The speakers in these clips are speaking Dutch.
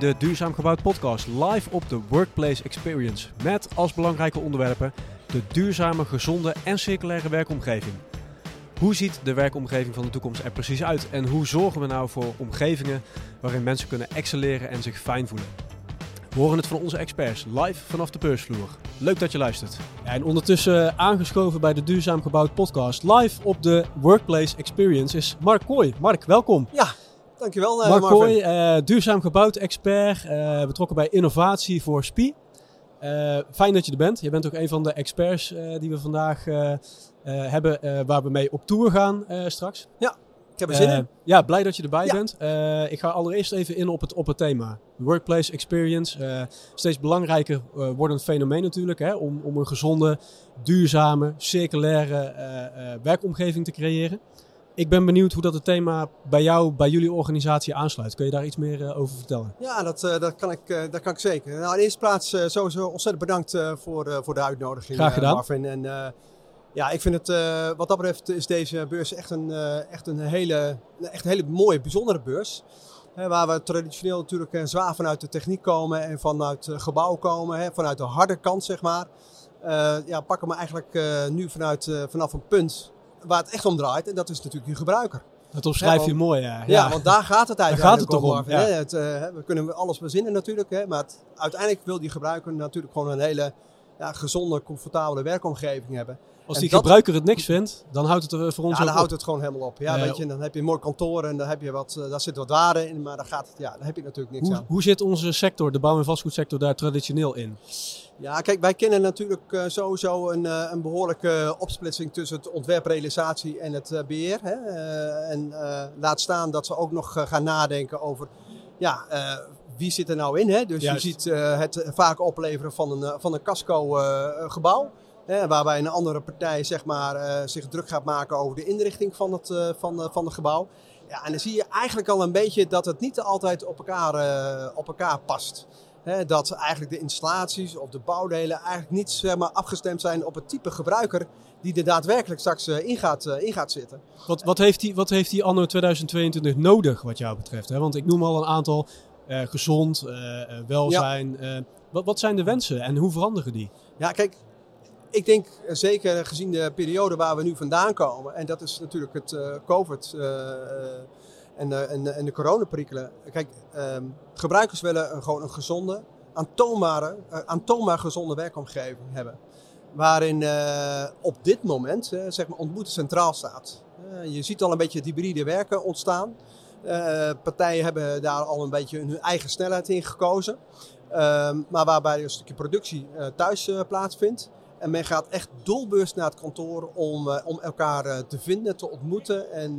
de Duurzaam Gebouwd podcast live op de Workplace Experience. Met als belangrijke onderwerpen de duurzame, gezonde en circulaire werkomgeving. Hoe ziet de werkomgeving van de toekomst er precies uit? En hoe zorgen we nou voor omgevingen waarin mensen kunnen excelleren en zich fijn voelen? We horen het van onze experts live vanaf de beursvloer. Leuk dat je luistert. Ja, en ondertussen aangeschoven bij de Duurzaam Gebouwd podcast live op de Workplace Experience is Mark Kooi. Mark, welkom. Ja, dankjewel uh, Mark Kooi, uh, Duurzaam Gebouwd expert, uh, betrokken bij innovatie voor SPI. fijn dat je er bent. Je bent ook een van de experts die we vandaag hebben, waar we mee op tour gaan straks. Ja, ik heb er zin in. Ja, blij dat je erbij ja. bent. ik ga allereerst even in op het, op het thema. Workplace experience. steeds belangrijker wordend fenomeen natuurlijk. Hè, om, om een gezonde, duurzame, circulaire werkomgeving te creëren. Ik ben benieuwd hoe dat het thema bij jou, bij jullie organisatie aansluit. Kun je daar iets meer uh, over vertellen? Ja, dat, uh, dat, kan, ik, uh, dat kan ik zeker. Nou, in de eerste plaats sowieso ontzettend bedankt voor, voor de uitnodiging. Graag gedaan. Marvin. En ja, ik vind het, wat dat betreft is deze beurs echt een, echt een, hele, echt een hele mooie, bijzondere beurs. waar we traditioneel natuurlijk zwaar vanuit de techniek komen en vanuit het gebouw komen. Hè, vanuit de harde kant, zeg maar. ja, pakken we eigenlijk nu vanuit, vanaf een punt waar het echt om draait. En dat is natuurlijk je gebruiker. Dat omschrijf je mooi, ja. ja. ja. want daar gaat het eigenlijk gaat het toch om. Ja. Het, uh, we kunnen alles bezinnen natuurlijk, hè, maar het, uiteindelijk wil die gebruiker natuurlijk gewoon een hele ja, gezonde, comfortabele werkomgeving hebben. Als die gebruiker het niks vindt, dan houdt het er voor ons ja, dan op. houdt het gewoon helemaal op. Ja, weet je, dan heb je een mooi kantoor en dan heb je wat, daar zit wat waarde in, maar dan gaat het, ja, dan heb je natuurlijk niks hoe, aan. Hoe zit onze sector, de bouw- en vastgoedsector, daar traditioneel in? Ja, kijk, wij kennen natuurlijk uh, sowieso een, uh, een behoorlijke opsplitsing tussen het ontwerp, realisatie en het beheer. Hè? en laat staan dat ze ook nog gaan nadenken over, ja, wie zit er nou in? Hè? Dus Juist. je ziet het vaak opleveren van een, van een casco-gebouw. waarbij een andere partij zeg maar, zich druk gaat maken over de inrichting van het, van, van het gebouw. Ja, en dan zie je eigenlijk al een beetje dat het niet altijd op elkaar, op elkaar past. Hè, dat eigenlijk de installaties of de bouwdelen eigenlijk niet zeg maar, afgestemd zijn op het type gebruiker die er daadwerkelijk straks uh, in, gaat, uh, in gaat zitten. Wat, wat, heeft die, wat heeft die anno 2022 nodig wat jou betreft? Hè? Want ik noem al een aantal gezond, welzijn. Ja. wat, wat zijn de wensen en hoe veranderen die? Ja, kijk, ik denk zeker gezien de periode waar we nu vandaan komen, en dat is natuurlijk het COVID en de, en de, en de coronaperikelen. Kijk, um, gebruikers willen een, gewoon een gezonde, aantoonbare, uh, aantoonbaar gezonde werkomgeving hebben. Waarin uh, op dit moment uh, zeg maar ontmoeten centraal staat. je ziet al een beetje het hybride werken ontstaan. Partijen hebben daar al een beetje hun eigen snelheid in gekozen. Ehm, maar waarbij een stukje productie thuis plaatsvindt. En men gaat echt doelbewust naar het kantoor om, om elkaar te vinden, te ontmoeten en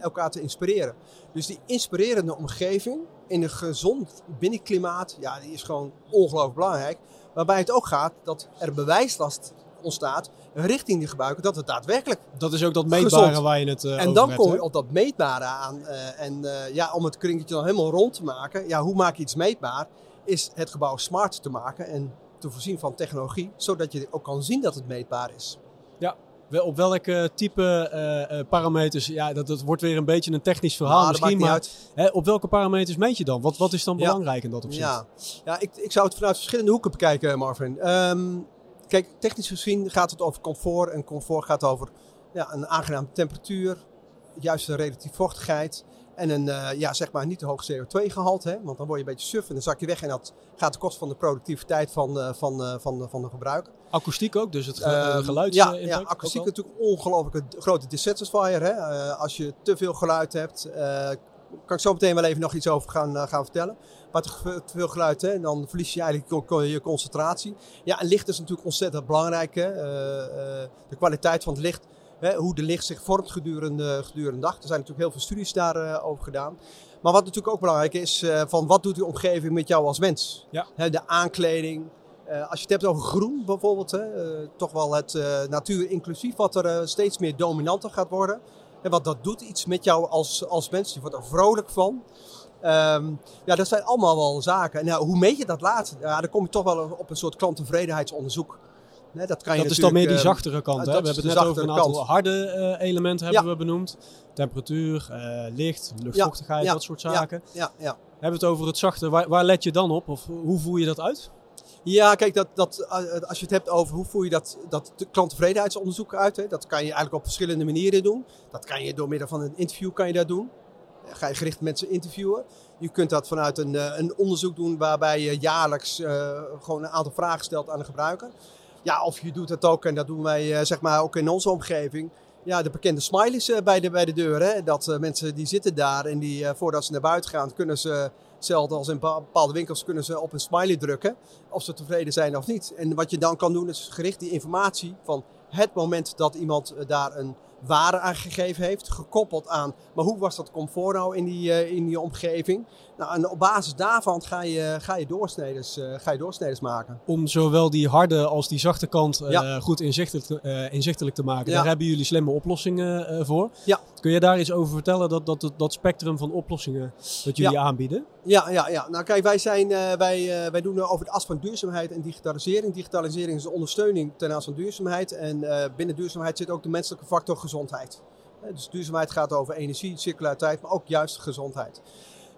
elkaar te inspireren. Dus die inspirerende omgeving in een gezond binnenklimaat, ja, die is gewoon ongelooflijk belangrijk. Waarbij het ook gaat dat er bewijslast ontstaat richting die gebruiker dat het daadwerkelijk Dat is ook dat meetbare gezond. waar je het En dan kom je op dat meetbare aan. en ja, om het kringetje dan helemaal rond te maken, ja, hoe maak je iets meetbaar? Is het gebouw smart te maken en te voorzien van technologie, zodat je ook kan zien dat het meetbaar is. Ja, op welke type uh, parameters, ja, dat, dat wordt weer een beetje een technisch verhaal nou, misschien, maar hè, op welke parameters meet je dan? Wat, wat is dan belangrijk in dat opzicht? Ja, ja ik, ik zou het vanuit verschillende hoeken bekijken, Marvin. Um, kijk, technisch gezien gaat het over comfort en comfort gaat over ja, een aangename temperatuur, juiste relatief vochtigheid. En een, uh, ja, zeg maar niet te hoog CO2-gehalte, want dan word je een beetje suf en dan zak je weg en dat gaat ten koste van de productiviteit van, uh, van, uh, van, van de gebruiker. Akoestiek ook, dus het ge geluid. Ja, ja akoestiek is natuurlijk een ongelooflijke grote dissatisfier. Hè? als je te veel geluid hebt, kan ik zo meteen wel even nog iets over gaan, gaan vertellen. Maar te, te veel geluid, hè? dan verlies je eigenlijk je concentratie. Ja, en licht is natuurlijk ontzettend belangrijk. Hè? de kwaliteit van het licht Hè, hoe de licht zich vormt gedurende, gedurende de dag. Er zijn natuurlijk heel veel studies daarover over gedaan. Maar wat natuurlijk ook belangrijk is, van wat doet die omgeving met jou als mens? Ja. Hè, de aankleding. Als je het hebt over groen bijvoorbeeld, hè, toch wel het natuur inclusief, wat er steeds meer dominanter gaat worden. En wat dat doet iets met jou als, als mens. Je wordt er vrolijk van. Um, ja, dat zijn allemaal wel zaken. En nou, hoe meet je dat later? Ja, dan kom je toch wel op een soort klanttevredenheidsonderzoek. Nee, dat kan je dat is dan meer die zachtere kant. Hè? We hebben het net over een aantal kant. harde uh, elementen hebben ja. we benoemd. Temperatuur, uh, licht, luchtvochtigheid, ja, dat soort zaken. Ja, ja. hebben het over het zachte. Waar, waar let je dan op? Of hoe voer je dat uit? Ja, kijk, dat, dat, eh, als je het hebt over hoe voer je dat, dat klanttevredenheidsonderzoek uit, hè, dat kan je eigenlijk op verschillende manieren doen. Dat kan je door middel van een interview kan je dat doen. Ga je gericht mensen interviewen. Je kunt dat vanuit een, eh, een onderzoek doen waarbij je jaarlijks gewoon een aantal vragen stelt aan de gebruiker. Ja, of je doet het ook, en dat doen wij zeg maar ook in onze omgeving. Ja, de bekende smileys bij de, bij de deur. Hè? Dat mensen die zitten daar en die voordat ze naar buiten gaan, kunnen ze Hetzelfde als in bepaalde winkels kunnen ze op een smiley drukken of ze tevreden zijn of niet. En wat je dan kan doen is gericht die informatie van het moment dat iemand eh, daar een waarde aangegeven heeft, gekoppeld aan, maar hoe was dat comfort nou in die, uh, in die omgeving? Nou, en op basis daarvan ga je, ga je, doorsneders, uh, ga je doorsneders maken. Om zowel die harde als die zachte kant uh, goed inzichtelijk, inzichtelijk, te maken. Ja. Daar hebben jullie slimme oplossingen voor. Ja. Kun je daar iets over vertellen, dat, dat, dat spectrum van oplossingen dat jullie aanbieden? Ja, ja, ja, nou kijk, wij, zijn, wij, wij doen over het as van duurzaamheid en digitalisering. Digitalisering is de ondersteuning ten aanzien van duurzaamheid. En binnen duurzaamheid zit ook de menselijke factor gezondheid. Dus duurzaamheid gaat over energie, circulariteit, maar ook juist gezondheid.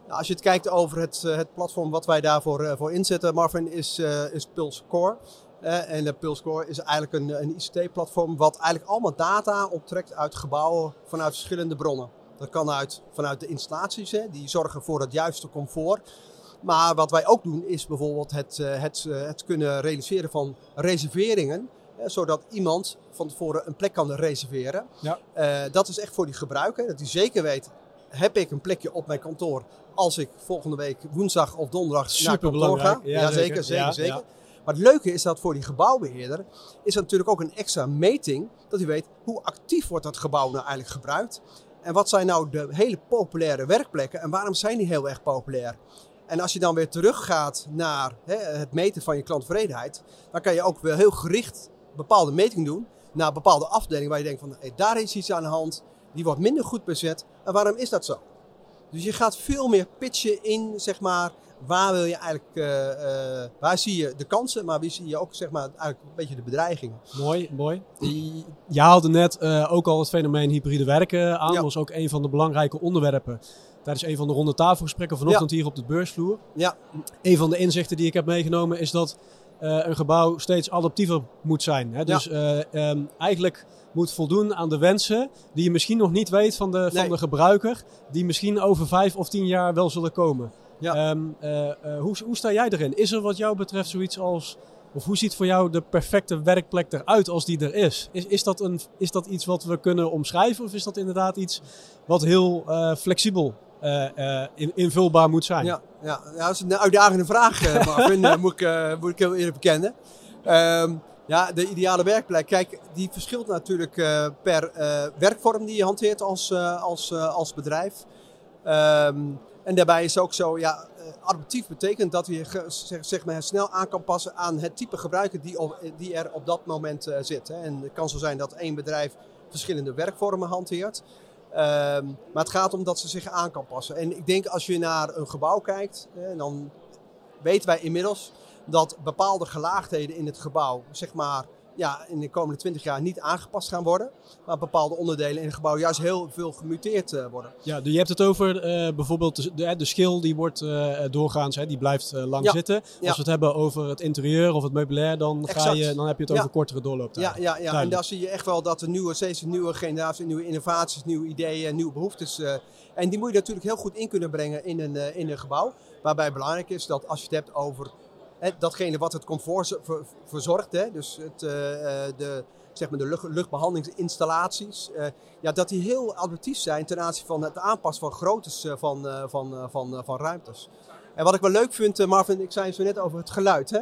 Nou, als je het kijkt over het, eh, het platform wat wij daarvoor voor inzetten, Marvin, is, is Pulse Core. Uh, en Pulse Core is eigenlijk een, een ICT-platform wat eigenlijk allemaal data optrekt uit gebouwen vanuit verschillende bronnen. Dat kan uit, vanuit de installaties, hè, die zorgen voor het juiste comfort. Maar wat wij ook doen is bijvoorbeeld het, het, het kunnen realiseren van reserveringen zodat iemand van tevoren een plek kan reserveren. Ja. Uh, dat is echt voor die gebruiker. Dat hij zeker weet, heb ik een plekje op mijn kantoor als ik volgende week woensdag of donderdag Super naar kantoor ga. Ja, zeker, zeker, ja, zeker. Maar het leuke is dat voor die gebouwbeheerder is dat natuurlijk ook een extra meting. Dat hij weet hoe actief wordt dat gebouw nou eigenlijk gebruikt. En wat zijn nou de hele populaire werkplekken en waarom zijn die heel erg populair? En als je dan weer teruggaat naar hè, het meten van je klanttevredenheid, dan kan je ook weer heel gericht bepaalde meting doen naar bepaalde afdelingen waar je denkt van hey, daar is iets aan de hand, die wordt minder goed bezet. En waarom is dat zo? Dus je gaat veel meer pitchen in, zeg maar, waar wil je eigenlijk, uh, uh, waar zie je de kansen, maar wie zie je ook, zeg maar, eigenlijk een beetje de bedreigingen. Mooi, mooi. Je haalde net uh, ook al het fenomeen hybride werken aan, Ja. dat was ook een van de belangrijke onderwerpen. Tijdens een van de ronde tafelgesprekken vanochtend hier op de beursvloer. Ja, Een van de inzichten die ik heb meegenomen is dat eh, een gebouw steeds adaptiever moet zijn. Hè? Dus eh, ehm, eigenlijk moet voldoen aan de wensen die je misschien nog niet weet van de, van Nee. de gebruiker, die misschien over vijf of tien jaar wel zullen komen. Ja. Ehm, eh, eh, hoe, hoe sta jij erin? Is er wat jou betreft zoiets als, of hoe ziet voor jou de perfecte werkplek eruit als die er is? Is, is, dat, een, is dat iets wat we kunnen omschrijven of is dat inderdaad iets wat heel eh, flexibel in- invulbaar moet zijn? ja, ja. ja, dat is een uitdagende vraag, Marvin, moet, ik, moet ik heel eerlijk bekennen. Ehm, ja, de ideale werkplek. Kijk, die verschilt natuurlijk per werkvorm die je hanteert als, als, als bedrijf. Ehm, en daarbij is ook zo, ja, eh, adaptief betekent dat je zeg, maar, snel aan kan passen aan het type gebruiker die, op, die er op dat moment eh, zit. Hè. En het kan zo zijn dat één bedrijf verschillende werkvormen hanteert. Ehm, maar het gaat om dat ze zich aan kan passen. En ik denk als je naar een gebouw kijkt, hè, dan weten wij inmiddels dat bepaalde gelaagdheden in het gebouw, zeg maar, ja, in de komende 20 jaar niet aangepast gaan worden. Maar bepaalde onderdelen in het gebouw juist heel veel gemuteerd eh, worden. Ja, je hebt het over eh, bijvoorbeeld de, de, de schil die wordt eh, doorgaans, hè, die blijft lang Ja, zitten. Als ja. we het hebben over het interieur of het meubilair, dan, ga je, dan heb je het Ja. over kortere doorlooptijden. Ja, ja, ja. en daar zie je echt wel dat er nieuwe, steeds nieuwe generatie, nieuwe innovaties, nieuwe ideeën, nieuwe behoeftes. eh, en die moet je natuurlijk heel goed in kunnen brengen in een, in een gebouw. Waarbij belangrijk is dat als je het hebt over datgene wat het comfort verzorgt, hè, dus het, eh, eh, de, zeg maar de lucht, luchtbehandelingsinstallaties, eh, ja, dat die heel adaptief zijn ten aanzien van het aanpassen van groottes van, van, van, van ruimtes. En wat ik wel leuk vind, Marvin, ik zei het zo net over het geluid. Hè?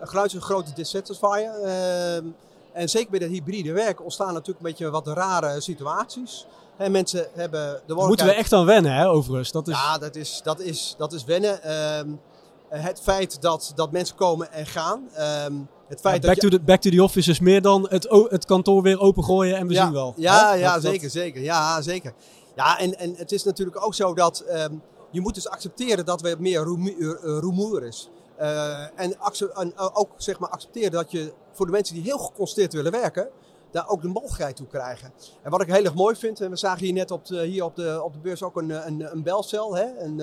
Geluid is een grote dissatisfier. ehm, en zeker bij dat hybride werken ontstaan natuurlijk een beetje wat rare situaties. Hè, mensen hebben de mogelijkheid... moeten we echt aan wennen, hè, overigens. Dat is, Ja, dat is, dat is, dat is wennen. Ehm, het feit dat, dat mensen komen en gaan. Ehm, het feit back, dat je- to the, back to the office is meer dan het, het kantoor weer opengooien en we ja, zien wel. Ja, Hè? ja Dat- dat- zeker, zeker. Ja, zeker. Ja, en, en het is natuurlijk ook zo dat ehm, je moet dus accepteren dat er meer rumoer, eh, rumoer is. Eh, en, eh, ook zeg maar accepteren dat je voor de mensen die heel geconcentreerd willen werken, daar ook de mogelijkheid toe krijgen. En wat ik heel erg mooi vind, en we zagen hier net op de, hier op de, op de beurs ook een, een, een belcel. Hè? En,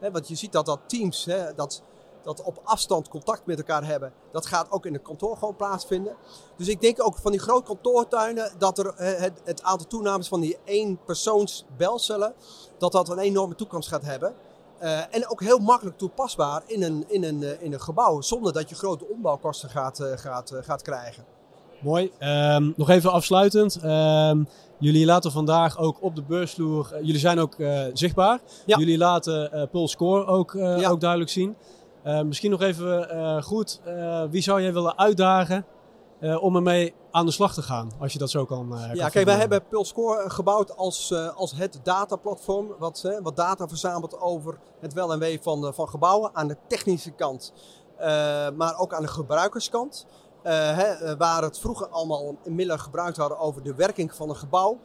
hè, want je ziet dat dat teams, hè, dat, dat op afstand contact met elkaar hebben, dat gaat ook in het kantoor gewoon plaatsvinden. Dus ik denk ook van die grote kantoortuinen dat er het, het aantal toenames van die één persoons belcellen, dat dat een enorme toekomst gaat hebben. Uh, en ook heel makkelijk toepasbaar in een, in een, uh, in een gebouw, zonder dat je grote ombouwkosten gaat, uh, gaat, gaat krijgen. Mooi. Um, nog even afsluitend. Um, jullie laten vandaag ook op de beursvloer, jullie zijn ook zichtbaar. Ja. Jullie laten Pulse Score ook, ja. ook duidelijk zien. Misschien nog even goed, wie zou jij willen uitdagen uh, om ermee aan de slag te gaan, als je dat zo kan. Uh, ja, kijk, wij hebben Pulscore gebouwd als, uh, als het dataplatform, wat, wat data verzamelt over het wel en wee van, van gebouwen aan de technische kant, maar ook aan de gebruikerskant. Hè, waar het vroeger allemaal inmiddels gebruikt hadden over de werking van een gebouw.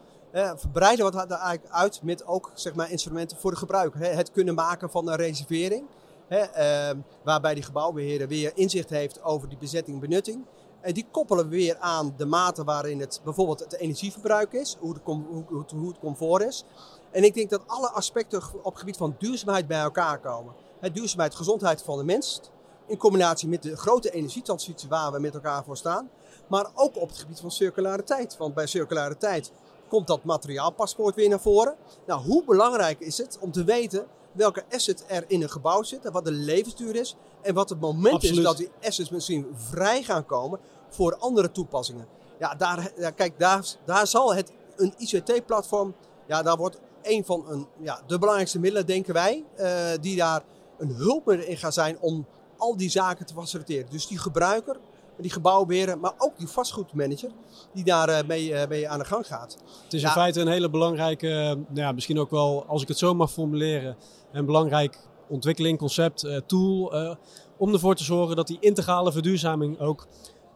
verbreiden we het eigenlijk uit met ook zeg maar, instrumenten voor de gebruiker. Hè, het kunnen maken van een reservering. Hè, waarbij die gebouwbeheerder weer inzicht heeft over die bezetting en benutting. En die koppelen we weer aan de mate waarin het bijvoorbeeld het energieverbruik is, hoe het, hoe, hoe het comfort is. En ik denk dat alle aspecten op het gebied van duurzaamheid bij elkaar komen. Het duurzaamheid, gezondheid van de mens, in combinatie met de grote energietransitie waar we met elkaar voor staan. Maar ook op het gebied van circulariteit. Want bij circulariteit komt dat materiaalpaspoort weer naar voren. Nou, hoe belangrijk is het om te weten welke asset er in een gebouw zit en wat de levensduur is. En wat het moment Absoluut. is dat die assets misschien vrij gaan komen voor andere toepassingen. Ja, daar, ja, kijk, daar, daar zal het, een ICT-platform, ja, daar wordt een van een, ja, de belangrijkste middelen, denken wij, uh, die daar een hulpmiddel in gaan zijn om al die zaken te faciliteren. Dus die gebruiker, die gebouwbeheerder, maar ook die vastgoedmanager die daar uh, mee, uh, mee, aan de gang gaat. Het is in feite een hele belangrijke, nou ja, misschien ook wel, als ik het zo mag formuleren, een belangrijk ontwikkeling, concept, tool, om ervoor te zorgen dat die integrale verduurzaming ook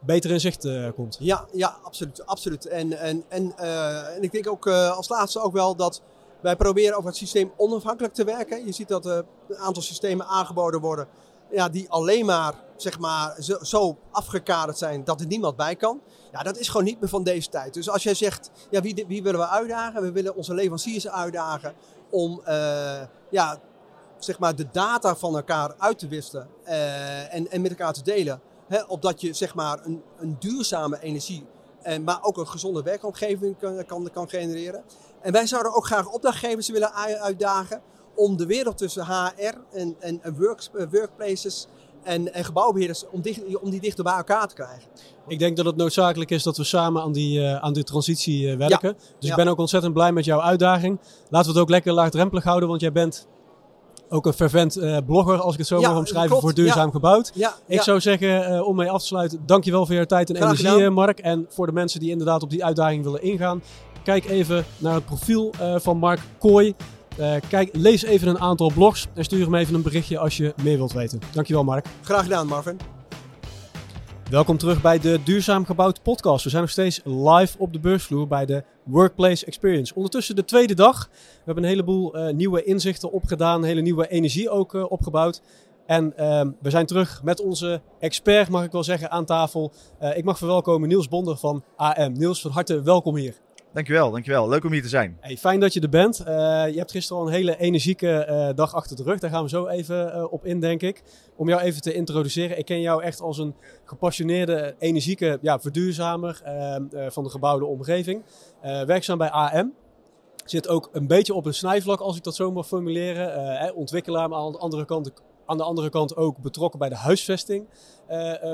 beter in zicht uh, komt. Ja, ja absoluut. absoluut. En, en, en, uh, en ik denk ook uh, als laatste ook wel dat wij proberen over het systeem onafhankelijk te werken. Je ziet dat een aantal systemen aangeboden worden ja, die alleen maar, zeg maar zo, zo, afgekaderd zijn dat er niemand bij kan. Ja, dat is gewoon niet meer van deze tijd. Dus als jij zegt, ja, wie, wie willen we uitdagen? We willen onze leveranciers uitdagen om ja, zeg maar de data van elkaar uit te wisselen en, en met elkaar te delen opdat je zeg maar een, een duurzame energie, en, maar ook een gezonde werkomgeving kan, kan, kan genereren. En wij zouden ook graag opdrachtgevers willen uitdagen om de wereld tussen HR en, en, work, eh, workplaces en, en gebouwbeheerders, om, dicht, om die dichter bij elkaar te krijgen. Ik denk dat het noodzakelijk is dat we samen aan die, uh, aan die transitie uh, werken. Dus ik ben ook ontzettend blij met jouw uitdaging. Laten we het ook lekker laagdrempelig houden, want jij bent ook een fervent uh, blogger, als ik het zo mag omschrijven, voor Duurzaam Gebouwd. ik zou zeggen, om mee af te sluiten, dankjewel voor je tijd en Graag energie, gedaan. Mark. En voor de mensen die inderdaad op die uitdaging willen ingaan, kijk even naar het profiel van Mark Kooi. Kijk, lees even een aantal blogs en stuur hem even een berichtje als je meer wilt weten. Dankjewel, Mark. Graag gedaan, Marvin. Welkom terug bij de Duurzaam Gebouwd podcast. We zijn nog steeds live op de beursvloer bij de Workplace Experience. Ondertussen de tweede dag. We hebben een heleboel uh, nieuwe inzichten opgedaan, hele nieuwe energie ook uh, opgebouwd. En uh, we zijn terug met onze expert, mag ik wel zeggen, aan tafel. Ik mag verwelkomen Niels Bonder van AM. Niels, van harte welkom hier. Dankjewel, dankjewel. Leuk om hier te zijn. Hey, fijn dat je er bent. Uh, je hebt gisteren al een hele energieke uh, dag achter de rug. Daar gaan we zo even uh, op in, denk ik. Om jou even te introduceren. Ik ken jou echt als een gepassioneerde, energieke ja, verduurzamer van de gebouwde omgeving. werkzaam bij AM. Zit ook een beetje op een snijvlak, als ik dat zo mag formuleren. ontwikkelaar, maar aan de andere kant, aan de andere kant ook betrokken bij de huisvesting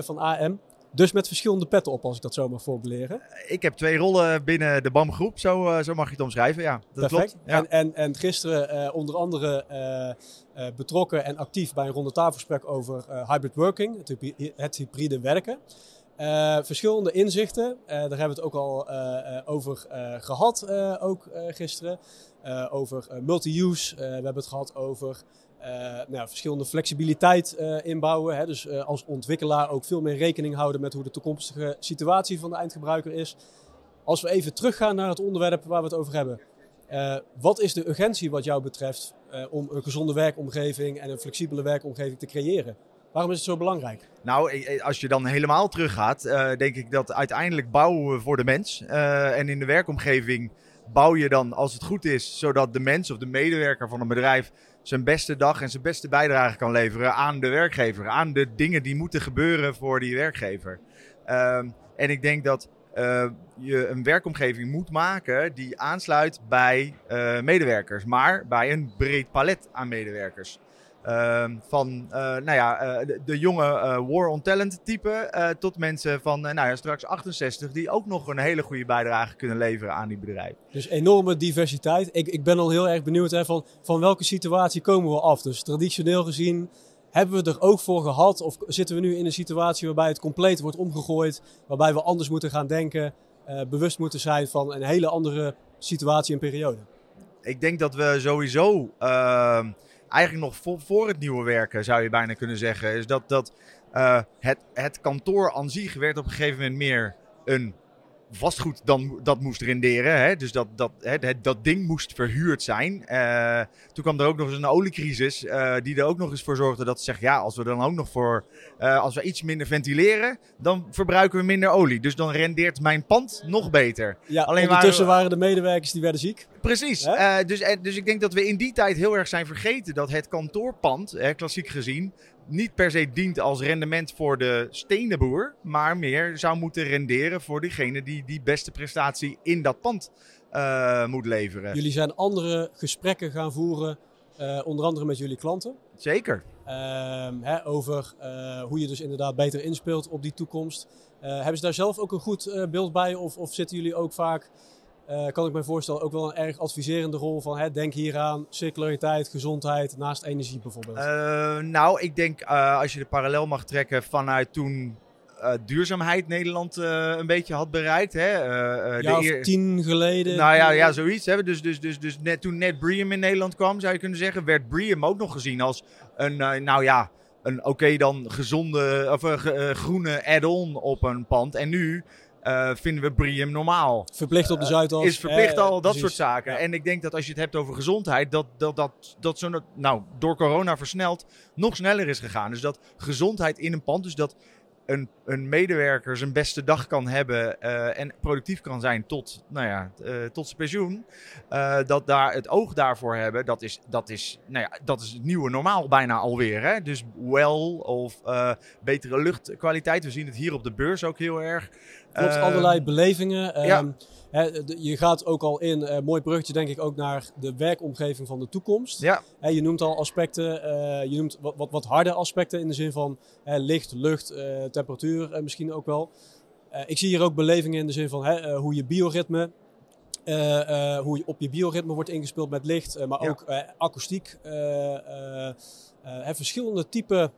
van AM. Dus met verschillende petten op, als ik dat zo mag formuleren. Ik heb twee rollen binnen de BAM-groep, zo, uh, zo mag je het omschrijven. Ja, dat Perfect. klopt. Ja. En, en, en gisteren uh, onder andere uh, betrokken en actief bij een ronde tafelgesprek over hybrid working, het, het hybride werken. verschillende inzichten, daar hebben we het ook al over gehad, ook gisteren. over multi-use, we hebben het gehad over uh, nou, verschillende flexibiliteit uh, inbouwen. Hè? Dus uh, als ontwikkelaar ook veel meer rekening houden met hoe de toekomstige situatie van de eindgebruiker is. Als we even teruggaan naar het onderwerp waar we het over hebben. wat is de urgentie wat jou betreft om een gezonde werkomgeving en een flexibele werkomgeving te creëren? Waarom is het zo belangrijk? Nou, eh, eh, als je dan helemaal teruggaat, denk ik dat uiteindelijk bouwen we voor de mens. En in de werkomgeving bouw je dan, als het goed is, zodat de mens of de medewerker van een bedrijf zijn beste dag en zijn beste bijdrage kan leveren aan de werkgever. Aan de dingen die moeten gebeuren voor die werkgever. Uh, en ik denk dat uh, je een werkomgeving moet maken die aansluit bij uh, medewerkers, maar bij een breed palet aan medewerkers. Uh, van uh, nou ja, de, de, jonge War on Talent type tot mensen van nou ja, straks 68 die ook nog een hele goede bijdrage kunnen leveren aan die bedrijf. Dus enorme diversiteit. Ik, ik ben al heel erg benieuwd hè, van, van welke situatie komen we af. Dus traditioneel gezien hebben we er ook voor gehad? Of zitten we nu in een situatie waarbij het compleet wordt omgegooid? Waarbij we anders moeten gaan denken, bewust moeten zijn van een hele andere situatie en periode? Ik denk dat we sowieso uh, eigenlijk nog voor, het nieuwe werken, zou je bijna kunnen zeggen, is dat, dat uh, het, het kantoor aan zich werd op een gegeven moment meer een vastgoed dan dat moest renderen. Hè? Dus dat, dat, hè, dat ding moest verhuurd zijn. Uh, toen kwam er ook nog eens een oliecrisis, uh, die er ook nog eens voor zorgde dat ze zeggen: ja, als we dan ook nog voor, uh, als we iets minder ventileren, dan verbruiken we minder olie. Dus dan rendeert mijn pand nog beter. Ja, Alleen ondertussen waren, waren de medewerkers die werden ziek. Precies. dus, dus ik denk dat we in die tijd heel erg zijn vergeten dat het kantoorpand, klassiek gezien, niet per se dient als rendement voor de stenenboer, maar meer zou moeten renderen voor diegene die die beste prestatie in dat pand uh, moet leveren. Jullie zijn andere gesprekken gaan voeren, uh, onder andere met jullie klanten. Zeker. Uh, hè, over uh, hoe je dus inderdaad beter inspeelt op die toekomst. hebben ze daar zelf ook een goed beeld bij of, of zitten jullie ook vaak uh, kan ik me voorstellen, ook wel een erg adviserende rol van hè, denk hieraan, circulariteit, gezondheid, naast energie bijvoorbeeld? Uh, nou, ik denk uh, als je de parallel mag trekken vanuit toen duurzaamheid Nederland een beetje had bereikt. Hè, ja, de tien geleden. Nou ja, ja zoiets. Hè. Dus, dus, dus, dus net, toen net Briam in Nederland kwam, zou je kunnen zeggen, werd Briam ook nog gezien als een, nou ja, een oké okay dan gezonde of groene add-on op een pand. En nu uh, vinden we Briam normaal. Verplicht op de Zuidas. is verplicht eh, al, dat precies. soort zaken. Ja. En ik denk dat als je het hebt over gezondheid, dat dat, dat, dat zo, nou, door corona versneld nog sneller is gegaan. Dus dat gezondheid in een pand, dus dat een, een medewerker zijn beste dag kan hebben uh, en productief kan zijn tot, nou ja, uh, tot zijn pensioen. Uh, dat daar het oog daarvoor hebben, dat is, dat is, nou ja, dat is het nieuwe normaal bijna alweer. Hè? Dus well of betere luchtkwaliteit. We zien het hier op de beurs ook heel erg. Klopt, allerlei belevingen. Ja. He, je gaat ook al in, uh, mooi bruggetje denk ik ook naar de werkomgeving van de toekomst. Ja. He, je noemt al aspecten, uh, je noemt wat, wat, wat, harde aspecten in de zin van he, licht, lucht, uh, temperatuur misschien ook wel. ik zie hier ook belevingen in de zin van hoe je bioritme, hoe je op je bioritme wordt ingespeeld met licht, maar ja. ook akoestiek. verschillende type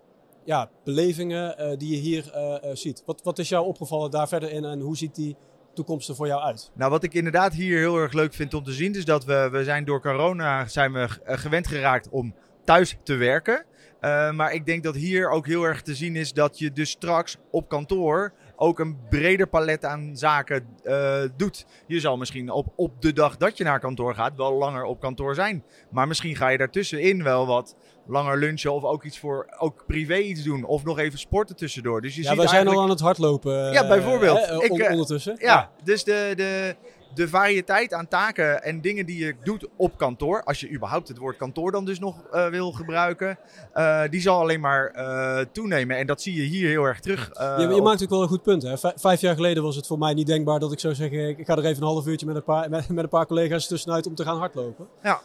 ja, belevingen die je hier ziet. Wat, wat is jou opgevallen daar verder in en hoe ziet die toekomst er voor jou uit? Nou, wat ik inderdaad hier heel erg leuk vind om te zien, is dat we, we zijn door corona zijn we gewend geraakt om thuis te werken. Uh, maar ik denk dat hier ook heel erg te zien is dat je dus straks op kantoor ook een breder palet aan zaken uh, doet. Je zal misschien op, op de dag dat je naar kantoor gaat wel langer op kantoor zijn. Maar misschien ga je daartussenin wel wat langer lunchen of ook iets voor ook privé iets doen of nog even sporten tussendoor. Dus je ja, ziet wij zijn eigenlijk... al aan het hardlopen. Ja, bijvoorbeeld. Uh, ik, uh, ondertussen. Ja, ja, dus de, de, de variëteit aan taken en dingen die je doet op kantoor, als je überhaupt het woord kantoor dan dus nog uh, wil gebruiken, uh, die zal alleen maar uh, toenemen. En dat zie je hier heel erg terug. je, je op... maakt ook wel een goed punt. Hè? Vijf jaar geleden was het voor mij niet denkbaar dat ik zou zeggen, ik ga er even een half uurtje met een paar, met, met een paar collega's tussenuit om te gaan hardlopen. Ja.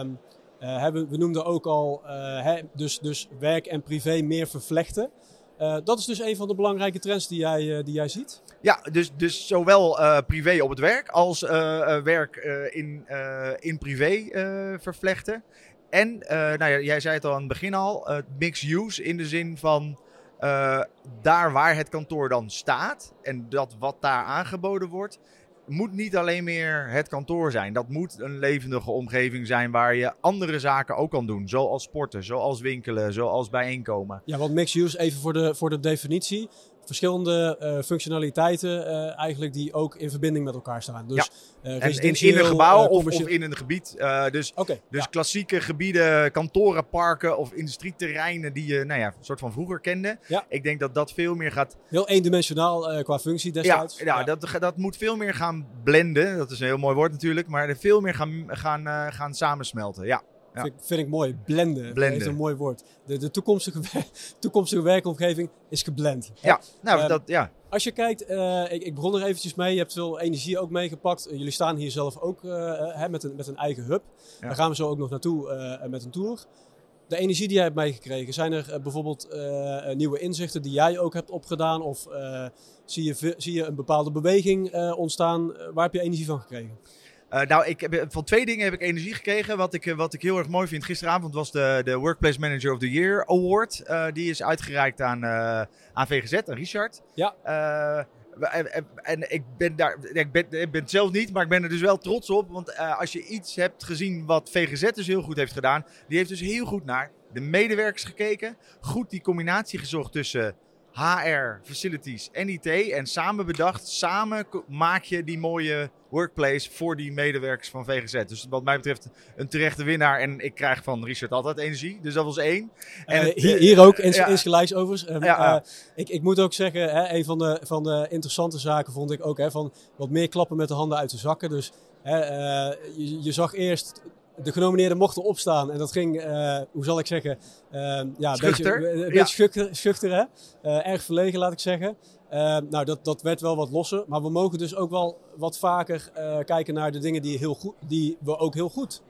Um, we, we noemden ook al hè, dus, dus werk en privé meer vervlechten. Uh, dat is dus een van de belangrijke trends die jij, uh, die jij ziet. Ja, dus, dus zowel uh, privé op het werk als werk in, in privé vervlechten. En, nou ja, jij zei het al aan het begin al, mixed use in de zin van daar waar het kantoor dan staat en dat wat daar aangeboden wordt, moet niet alleen meer het kantoor zijn. Dat moet een levendige omgeving zijn waar je andere zaken ook kan doen. Zoals sporten, zoals winkelen, zoals bijeenkomen. Ja, want mixed use, even voor de, voor de definitie. Verschillende uh, functionaliteiten uh, eigenlijk die ook in verbinding met elkaar staan. Dus, ja. uh, in, in, een gebouw of, of, in een gebied. dus okay, dus ja. klassieke gebieden, kantoren, parken of industrieterreinen die je nou ja, een soort van vroeger kende. Ja. Ik denk dat dat veel meer gaat... Heel eendimensionaal qua functie destijds. Ja, ja, Dat, dat moet veel meer gaan blenden. Dat is een heel mooi woord natuurlijk. Maar veel meer gaan, gaan, gaan samensmelten. Ja. Ja. Vind, vind, ik mooi. Blenden. Is een mooi woord. De, de toekomstige, toekomstige werkomgeving is geblend. Ja, nou, uh, dat, ja. Als je kijkt, uh, ik, ik, begon er eventjes mee. Je hebt veel energie ook meegepakt. Uh, jullie staan hier zelf ook hè, met, een, met een eigen hub. Ja. Daar gaan we zo ook nog naartoe met een tour. De energie die jij hebt meegekregen, zijn er bijvoorbeeld nieuwe inzichten die jij ook hebt opgedaan? Of zie, je, zie je een bepaalde beweging ontstaan? waar heb je energie van gekregen? Uh, nou, ik heb, van twee dingen heb ik energie gekregen. Wat ik, wat ik heel erg mooi vind. Gisteravond was de, de Workplace Manager of the Year Award. Uh, die is uitgereikt aan, uh, aan VGZ, aan Richard. Ja. En, en, ik ben daar, ik ben, ik ben het zelf niet, maar ik ben er dus wel trots op. Want als je iets hebt gezien wat VGZ dus heel goed heeft gedaan. Die heeft dus heel goed naar de medewerkers gekeken. Goed die combinatie gezocht tussen HR, facilities en IT. En samen bedacht, samen maak je die mooie workplace voor die medewerkers van VGZ. Dus wat mij betreft een terechte winnaar. En ik krijg van Richard altijd energie. Dus dat was één. En uh, hier, hier, ook, ins, ja. insgelijks overigens. Um, ja, uh, ik, ik moet ook zeggen, hè, een van de, van de interessante zaken vond ik ook hè, van wat meer klappen met de handen uit de zakken. Dus hè, uh, je, je zag eerst de genomineerden mochten opstaan. En dat ging, uh, hoe zal ik zeggen, ja, een schuchter. beetje, een ja. beetje schuchter, schuchter hè? Uh, erg verlegen, laat ik zeggen. nou, dat, dat werd wel wat losser. Maar we mogen dus ook wel wat vaker kijken naar de dingen die, heel goed, die we ook heel goed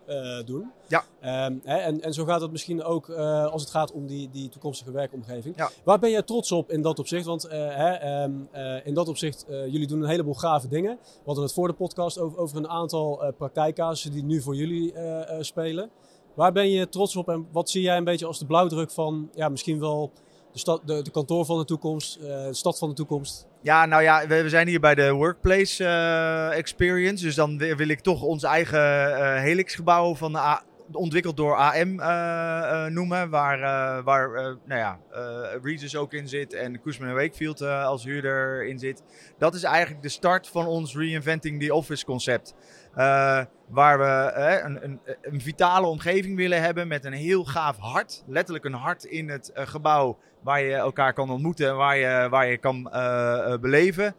doen. Ja. Um, hè, en, en zo gaat het misschien ook als het gaat om die, die toekomstige werkomgeving. Ja. Waar ben jij trots op in dat opzicht? Want hè, um, in dat opzicht, jullie doen een heleboel gave dingen. We hadden het voor de podcast over, over een aantal praktijkcasussen die nu voor jullie spelen. Waar ben je trots op en wat zie jij een beetje als de blauwdruk van ja, misschien wel de, stad, de, kantoor van de toekomst, uh, de stad van de toekomst? Ja, nou ja, we, zijn hier bij de Workplace uh, Experience. Dus dan wil ik toch ons eigen Helix-gebouw van de ontwikkeld door AM uh, uh, noemen, waar, uh, waar nou ja, Regis ook in zit en Koesman Wakefield als huurder in zit. Dat is eigenlijk de start van ons Reinventing the Office concept. Waar we een, een, een, vitale omgeving willen hebben met een heel gaaf hart. Letterlijk een hart in het gebouw waar je elkaar kan ontmoeten, waar je, waar je kan beleven.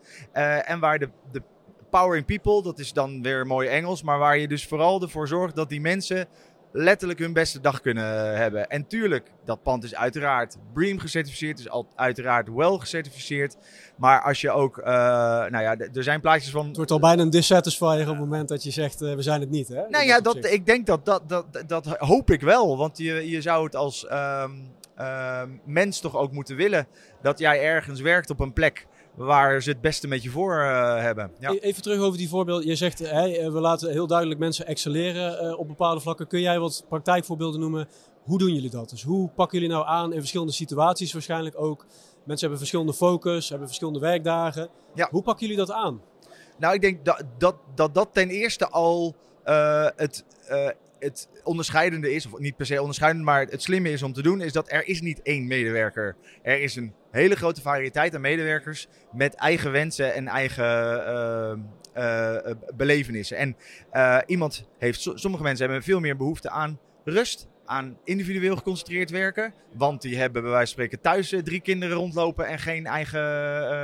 en waar de, de Powering People, dat is dan weer mooi Engels, maar waar je dus vooral ervoor zorgt dat die mensen letterlijk hun beste dag kunnen hebben. En tuurlijk, dat pand is uiteraard BREEAM gecertificeerd, is al, uiteraard wel gecertificeerd. Maar als je ook, uh, nou ja, er zijn plaatjes van... Het wordt al bijna een dissatisfier op het moment dat je zegt, uh, we zijn het niet, hè? Nou ja, dat, ik denk dat, dat, dat, dat hoop ik wel. Want je, je zou het als um, uh, mens toch ook moeten willen dat jij ergens werkt op een plek waar ze het beste met je voor uh, hebben. Ja. Even terug over die voorbeeld. Je zegt, hey, we laten heel duidelijk mensen excelleren uh, op bepaalde vlakken. Kun jij wat praktijkvoorbeelden noemen? Hoe doen jullie dat? Dus hoe pakken jullie nou aan in verschillende situaties waarschijnlijk ook? Mensen hebben verschillende focus, hebben verschillende werkdagen. Ja. Hoe pakken jullie dat aan? Nou, ik denk dat dat, dat, dat ten eerste al uh, het het onderscheidende is, of niet per se onderscheidend, maar het slimme is om te doen, is dat er is niet één medewerker. Er is een hele grote variëteit aan medewerkers met eigen wensen en eigen uh, belevenissen. En iemand heeft, sommige mensen hebben veel meer behoefte aan rust, aan individueel geconcentreerd werken. Want die hebben bij wijze van spreken thuis drie kinderen rondlopen en geen eigen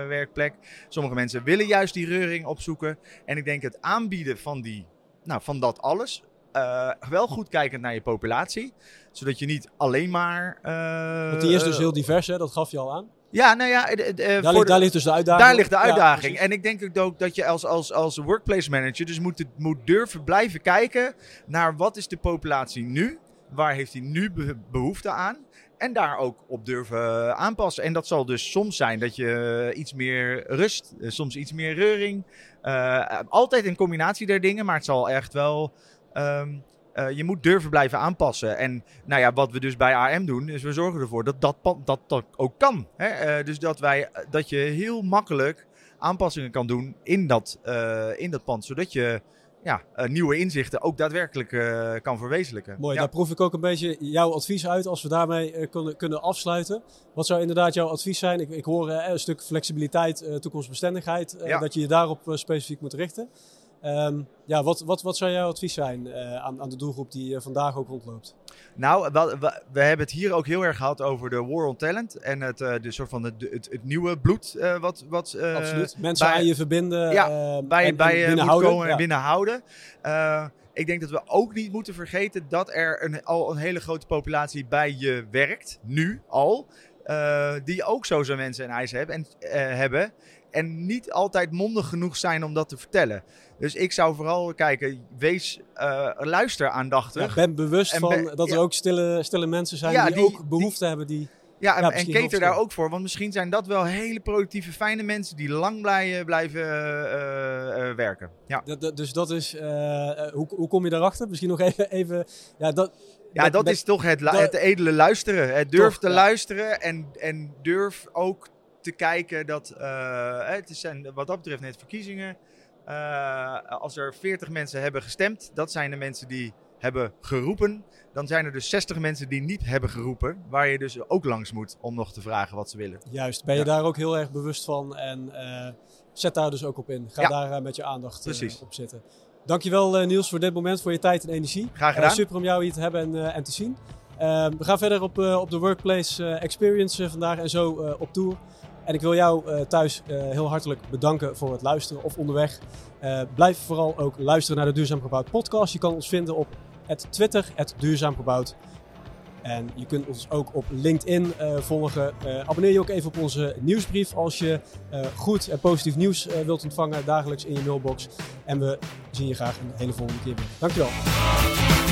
werkplek. Sommige mensen willen juist die reuring opzoeken. En ik denk het aanbieden van, die, nou, van dat alles, uh, wel goed kijkend naar je populatie. Zodat je niet alleen maar. Uh, Want die is dus heel divers, hè? dat gaf je al aan. Ja, nou ja, uh, daar, ligt, daar, ligt, dus de uitdaging. Daar ligt de uitdaging. Ja, en ik denk ook dat je als, als, als workplace manager dus moet, moet durven blijven kijken naar wat is de populatie nu? Waar heeft hij nu behoefte aan? En daar ook op durven aanpassen. En dat zal dus soms zijn dat je iets meer rust, soms iets meer reuring. Uh, altijd een combinatie der dingen, maar het zal echt wel Um, uh, je moet durven blijven aanpassen. En nou ja, wat we dus bij AM doen, is we zorgen ervoor dat dat, dat, dat ook kan. Hè? Uh, dus dat, wij, dat je heel makkelijk aanpassingen kan doen in dat, uh, in dat pand. Zodat je ja, eh, nieuwe inzichten ook daadwerkelijk eh, kan verwezenlijken. Mooi, Ja. daar proef ik ook een beetje jouw advies uit als we daarmee eh, kunnen, kunnen afsluiten. Wat zou inderdaad jouw advies zijn? Ik, ik hoor eh, een stuk flexibiliteit, eh, toekomstbestendigheid, eh, Ja. dat je je daarop eh, specifiek moet richten. Ehm, ja, wat, wat, wat zou jouw advies zijn eh, aan, aan de doelgroep die eh, vandaag ook rondloopt? Nou, we, we, we hebben het hier ook heel erg gehad over de war on talent. En het, eh, de soort van het, het, het nieuwe bloed wat, wat Absoluut. Mensen bij- aan je verbinden. Ja, bij, en- bij en je binnenhouden. komen en binnenhouden. Ik denk dat we ook niet moeten vergeten dat er een, al een hele grote populatie bij je werkt, nu al. die ook zo zijn mensen en eisen hebben en, hebben. En niet altijd mondig genoeg zijn om dat te vertellen. Dus ik zou vooral kijken, wees, eh, luister aandachtig. Ja, ben bewust En van dat er ook stille, stille mensen zijn Ja, die, die- ook behoefte hebben. Die, Ja, en, en cater daar ook voor. Want misschien zijn dat wel hele productieve, fijne mensen die lang blij, blijven eh, eh, werken. Ja, dat, dat- dus dat is, hoe, hoe kom je daarachter? Misschien nog even, even ja, dat, ja met- dat met- is toch het, het edele luisteren. Het durf Toch, te luisteren en, en durf ook te kijken dat... eh, het zijn wat dat betreft net verkiezingen. Eh, als er 40 mensen hebben gestemd, dat zijn de mensen die hebben geroepen. Dan zijn er dus 60 mensen die niet hebben geroepen. Waar je dus ook langs moet om nog te vragen wat ze willen. Juist, ben je Ja. daar ook heel erg bewust van en eh, zet daar dus ook op in. Ga Ja. daar met je aandacht op zitten. Dankjewel Niels voor dit moment, voor je tijd en energie. Graag gedaan. super om jou hier te hebben en, en te zien. We gaan verder op, op de Workplace Experience vandaag en zo op tour. En ik wil jou eh, thuis eh, heel hartelijk bedanken voor het luisteren of onderweg. Eh, blijf vooral ook luisteren naar de Duurzaam Gebouwd podcast. Je kan ons vinden op Twitter, het Duurzaam Gebouwd. En je kunt ons ook op LinkedIn volgen. Abonneer je ook even op onze nieuwsbrief als je goed en positief nieuws wilt ontvangen dagelijks in je mailbox. En we zien je graag een hele volgende keer weer. Dankjewel.